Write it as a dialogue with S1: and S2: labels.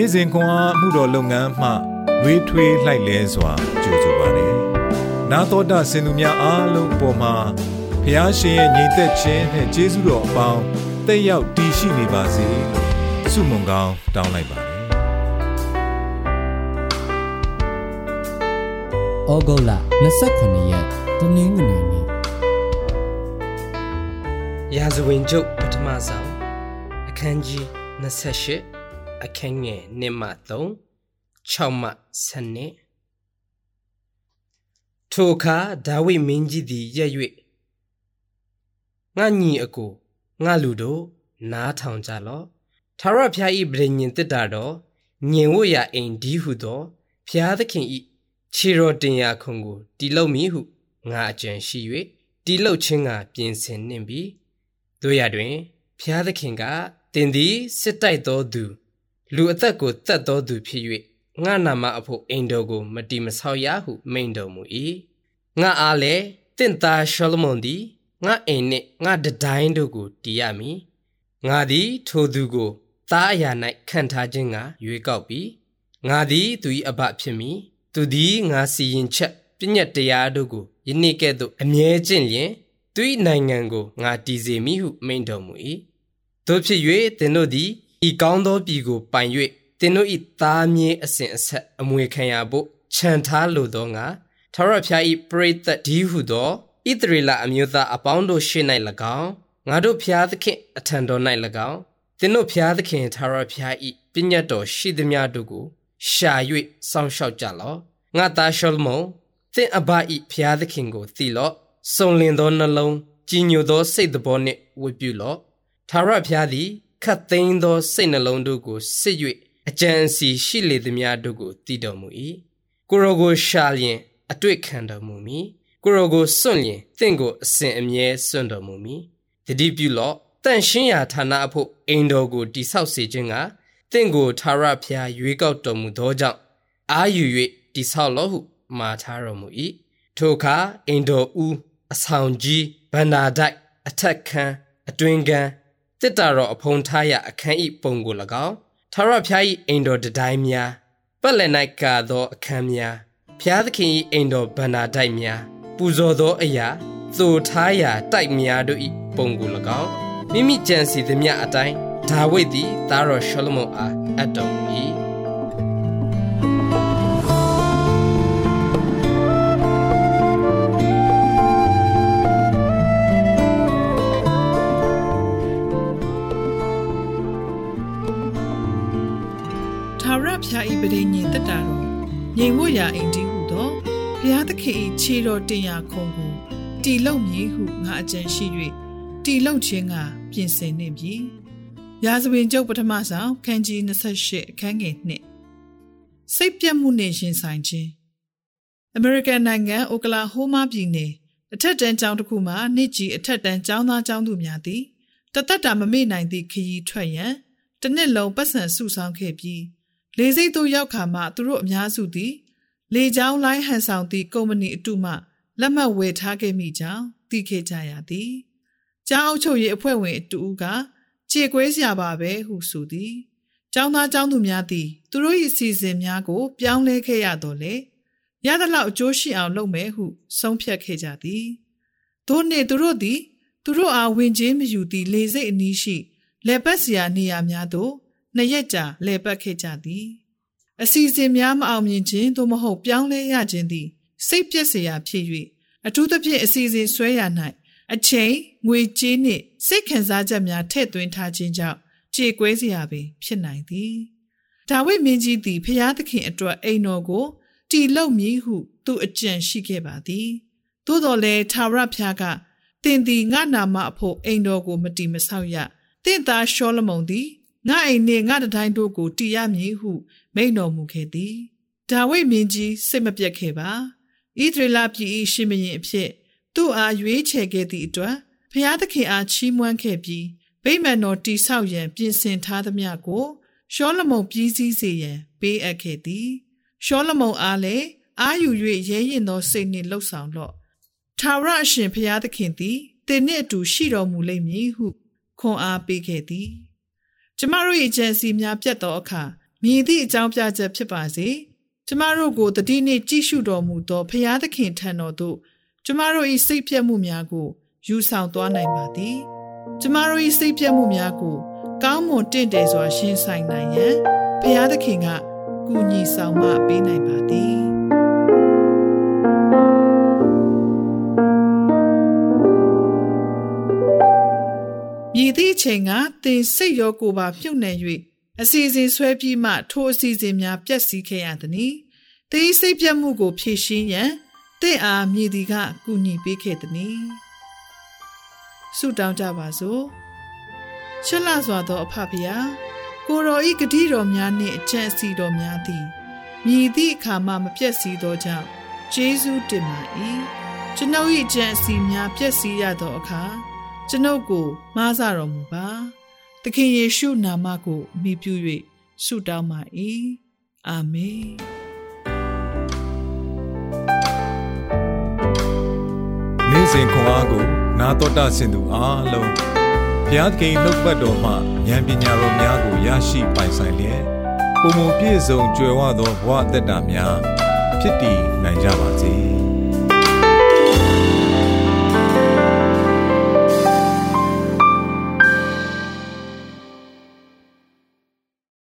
S1: နေ့စဉ်ခွန်အားမှုတော်လုပ်ငန်းမှလွေးထွေးလှိုက်လဲစွာကြိုဆိုပါရစေ။နာတော်တာစင်သူများအားလုံးအပေါ်မှာဖျားရှင်ရဲ့ညီသက်ခြင်းနဲ့ကျေးဇူးတော်အပေါင်းတက်ရောက်တည်ရှိနေပါစေလို့ဆုမွန်ကောင်းတောင်းလိုက်ပါတယ်။
S2: ဩဂုတ်လ29ရက်တနင်္ဂနွေနေ့
S3: ရာဇဝင်ကျုပ်ပထမဆုံးအခန်းကြီး28 အခန်းငယ်1မှ3 6မှ7ထိုအခါဒါဝိမင်းကြီးသည်ရက်၍ငါညီအကိုငါလူတို့နားထောင်ကြလော့ထာဝရဘုရား၏ဗြိညင်တစ်တာတော့ညင်ဝတ်ရာအိမ်ဒီဟုသောဘုရားသခင်၏ခြေတော်တင်ရာခုံကိုတီလုံမည်ဟုငါအကြံရှိ၍တီလုံချင်းကပြင်ဆင်နှင့်ပြီးတို့ရတွင်ဖျားသခင်ကတင်သည်စစ်တိုက်သောသူ လူအသက်ကိုတတ်သောသူဖြစ်၍ငါနာမအဖို့အိမ်တော်ကို မတီမဆောက်ရဟုမိန်တော်မူ၏ငါအားလည်းတင့်သားရှောလမုန်သည်ငါအိမ်နှင့်ငါတတိုင်းတို့ကိုတီးရမည်ငါသည်ထိုသူကိုသားအရာ၌ခံထားခြင်းကရွေးကောက်ပြီးငါသည်သူ၏အဘဖြစ်မည်သူသည်ငါစီရင်ချက်ပြည့်ညတ်တရားတို့ကိုယနေ့ကဲ့သို့အမြဲကျင့်လျင်သူ၏နိုင်ငံကိုငါတည်စေမည်ဟုမိန့်တော်မူ၏တို့ဖြစ်၍သင်တို့သည် ဤကောင်းသောပြည်ကိုပိုင်၍သင်တို့၏သားမြေအစဉ်အဆက်အမွေခံရဖို့ခြံထားလိုသောငါထာဝရဘုရား၏ပရိသတ်ဒီဟုသောဣသရေလအမျိုးသားအပေါင်းတို့ရှေ့၌၎င်းငါတို့ဘုရားသခင်အထံတော်၌၎င်းသင်တို့ဘုရားသခင်ထာဝရဘုရား၏ပညတ်တော်ရှိသမျှတို့ကိုရှာ၍စောင့်ရှောက်ကြလော့ငါသားရှောလမုန်သင်အဘ၏ဘုရားသခင်ကိုသိလော့စုံလင်သောနှလုံးကြီးညိုသောစိတ်တော်နှင့်ဝတ်ပြုလော့ထာဝရဘုရားသည် ခတ်သိမ်းသောစိတ်နှလုံးတို့ကိုစစ်၍အကြံအစီရှိလေသည်များတို့ကိုတည်တော်မူ၏ကိုရောကိုရှာလျင်အတွေ့ခံတော်မူမည်ကိုရောကိုစွန့်လျင်တင့်ကိုအစဉ်အမြဲစွန့်တော်မူမည်တတိပြုလော့တန့်ရှင်းရာဌာနအဖို့အိမ်တော်ကိုတိဆောက်စေခြင်းကတင့်ကိုထာဝရဘုရားရွေးကောက်တော်မူသောကြောင့်အာယူ၍တိဆောက်လော့ဟုမှာထားတော်မူ၏ထိုအခါအိမ်တော်ဦးအဆောင်ကြီးဗန္နာဒိုက်အထက်ခန်းအတွင်ခန်း တစ်တာတော်အဖုံထားရအခန်းဤပုံကို၎င်းထာဝရဘုရား၏အိမ်တော်တတိုင်းများပတ်လည်၌ကာသောအခန်းများဘုရားသခင်၏အိမ်တော်ဗန္နာဒိုက်များပူဇော်သောအရာသိုထားရာတိုက်များတို့၏ပုံကို၎င်းမိမိကြံစီသည်မြအတိုင်းဒါဝိဒ်သည်သားတော်ရှောလမုန်အားအပ်တော်မူ၏
S4: ဖျားဤပရိညင်တက်တာတော်ငြိမ်ဝတ်ရာအိမ်တီဟုသောဘုရားသခင်ဤခြေတော်တင်ရာခုံကိုတီလုံမည်ဟုငါအကြံရှိ၍တီလုံခြင်းကပြင်ဆင်နေပြီရာဇဝင်ကျုပ်ပထမဆောင်ခန်းကြီး28အခန်းငယ်1စိတ်ပြတ်မှုနှင့်ရှင်ဆိုင်ခြင်းအမေရိကန်နိုင်ငံအိုကလာဟိုးမားပြည်နယ်အထက်တန်းကျောင်းတစ်ခုမှာနှစ်ကြီးအထက်တန်းကျောင်းသားကျောင်းသူများသည်တသက်တာမမေ့နိုင်သည့်ခရီးထွက်ရန်တစ်နှစ်လုံးပတ်စံစုဆောင်ခဲ့ပြီး လေစိတ်သို့ရောက်ခါမှသူတို့အများစုသည် လေကြောင်းလိုင်းဟန်ဆောင်သည့်ကုမ္ပဏီအတုမှလက်မှတ်ဝယ်ထားခဲ့မိကြောင်းသိခဲ့ကြရသည်။ကျောင်းအုပ်ချုပ်ရေးအဖွဲ့ဝင်အတူကကြေကွဲစရာပါပဲဟုဆိုသည်။ကျောင်းသားကျောင်းသူများသည်သူတို့၏စီစဉ်များကို ပြောင်းလဲခဲ့ရတော့လေ။ရသလောက်အကျိုးရှိအောင်လုပ်မယ်ဟုဆုံးဖြတ်ခဲ့ကြသည်။သို့နှင့်သူတို့သည် သူတို့အားဝင်ချင်းမယူသည့်လေစိတ်အနီးရှိလက်ပတ်စရာနေရာများသို့ နှစ်ရက်ကြာလဲပတ်ခဲ့ကြသည်အစီအစဉ်များမအောင်မြင်ခြင်းသို့မဟုတ်ပြောင်းလဲရခြင်းသည်စိတ်ပြည့်စရာဖြစ်၍အထူးသဖြင့်အစီအစဉ်ဆွဲရ၌အချိန်ငွေကြေးနှင့်စိတ်ခံစားချက်များထည့်သွင်းထားခြင်းကြောင့်ကြေကွဲစရာပင်ဖြစ်နိုင်သည်ဒါဝိမင်းကြီးသည်ဖျားသခင်အတွက်အိမ်တော်ကိုတီလုံမည်ဟု သူအကြံရှိခဲ့ပါသည်သို့တော်လည်းသာရဖျားကတင်သည်ငါနာမအဖို့အိမ်တော်ကိုမတီမဆောက်ရတင့်သားရှောလမုန်သည် ငါအိမ်နှင့်ငါတတိုင်းတို့ကိုတည်ရမည်ဟု မိန့်တော်မူခဲ့သည်ဒါဝိဒ်မင်းကြီးစိတ်မပြတ်ခဲ့ပါဣသရေလပြည်၏ရှင်မင်းအဖြစ်သူ့အားရွေးချယ်ခဲ့သည့်အတွက်ဖျားသခင်အားချီးမွမ်းခဲ့ပြီးဗိမာန်တော်တိဆောက်ရန်ပြင်ဆင်ထားသမျှကိုရှောလမုန်ပြည်စည်းစေရန်ပေးအပ်ခဲ့သည်ရှောလမုန်အားလည်းအာယူ၍ရဲရင်သောစိတ်နှင့်လှုပ်ဆောင်လော့ထာဝရအရှင်ဖျားသခင်သည်တင်နှင့်အတူရှိတော်မူလိမ့်မည်ဟုခွန်အားပေးခဲ့သည် ကျမတို့ရဲ့ဂျန်စီများပြတ်သောအခါမြည်သည့်အကြောင်းပြချက်ဖြစ်ပါစေကျမတို့ကိုတတိနှင့်ကြည့်ရှုတော်မူသောဖရာသခင်ထံတော်သို့ကျမတို့၏စိတ်ပြည့်မှုများကိုယူဆောင်သွားနိုင်ပါသည်ကျမတို့၏စိတ်ပြည့်မှုများကိုကောင်းမွန်တင့်တယ်စွာရှင်းဆိုင်နိုင်ရန်ဖရာသခင်ကကူညီဆောင်မပေးနိုင်ပါသည် သည့်အချိန်ကသင်စိတ်ရောကိုယ်ပါမြုပ်နှံ၍အစီအစဉ်ဆွဲပြီးမှထိုအစီအစဉ်များပြည့်စည်ခဲ့ရသည်။သင်စိတ်ပြတ်မှုကိုဖြေရှင်းရန်သင်အားမြည်သည်ကကူညီပေးခဲ့သည်။ဆုတောင်းကြပါစို့။ချစ်လာစွာသောအဖဖရာကိုတော်ဤဂတိတော်များနှင့်အကျင့်အစီတော်များသည်မြည်သည့်အခါမှမပြည့်စည်သောကြောင့်ဂျေဇုတင်ပါ၏။ကျွန်ုပ်၏အကျင့်အစီများပြည့်စည်ရသောအခါ ကျွန်ုပ်ကိုမှားစတော်မူပါသခင်ယေရှုနာမကိုအမိပြု၍ဆုတောင်းပါ၏အာမင်
S1: နေ့စဉ်ခွန်အားကို နာတော်တာဆင်သူအားလုံးဘုရားသခင်နှုတ်ပတ်တော်မှဉာဏ်ပညာတော်များကိုရရှိပိုင်ဆိုင်လျက်ပုံမပြည့်စုံကြွယ်ဝသောဘဝအသက်တာများဖြစ်တည်နိုင်ကြပါစေ။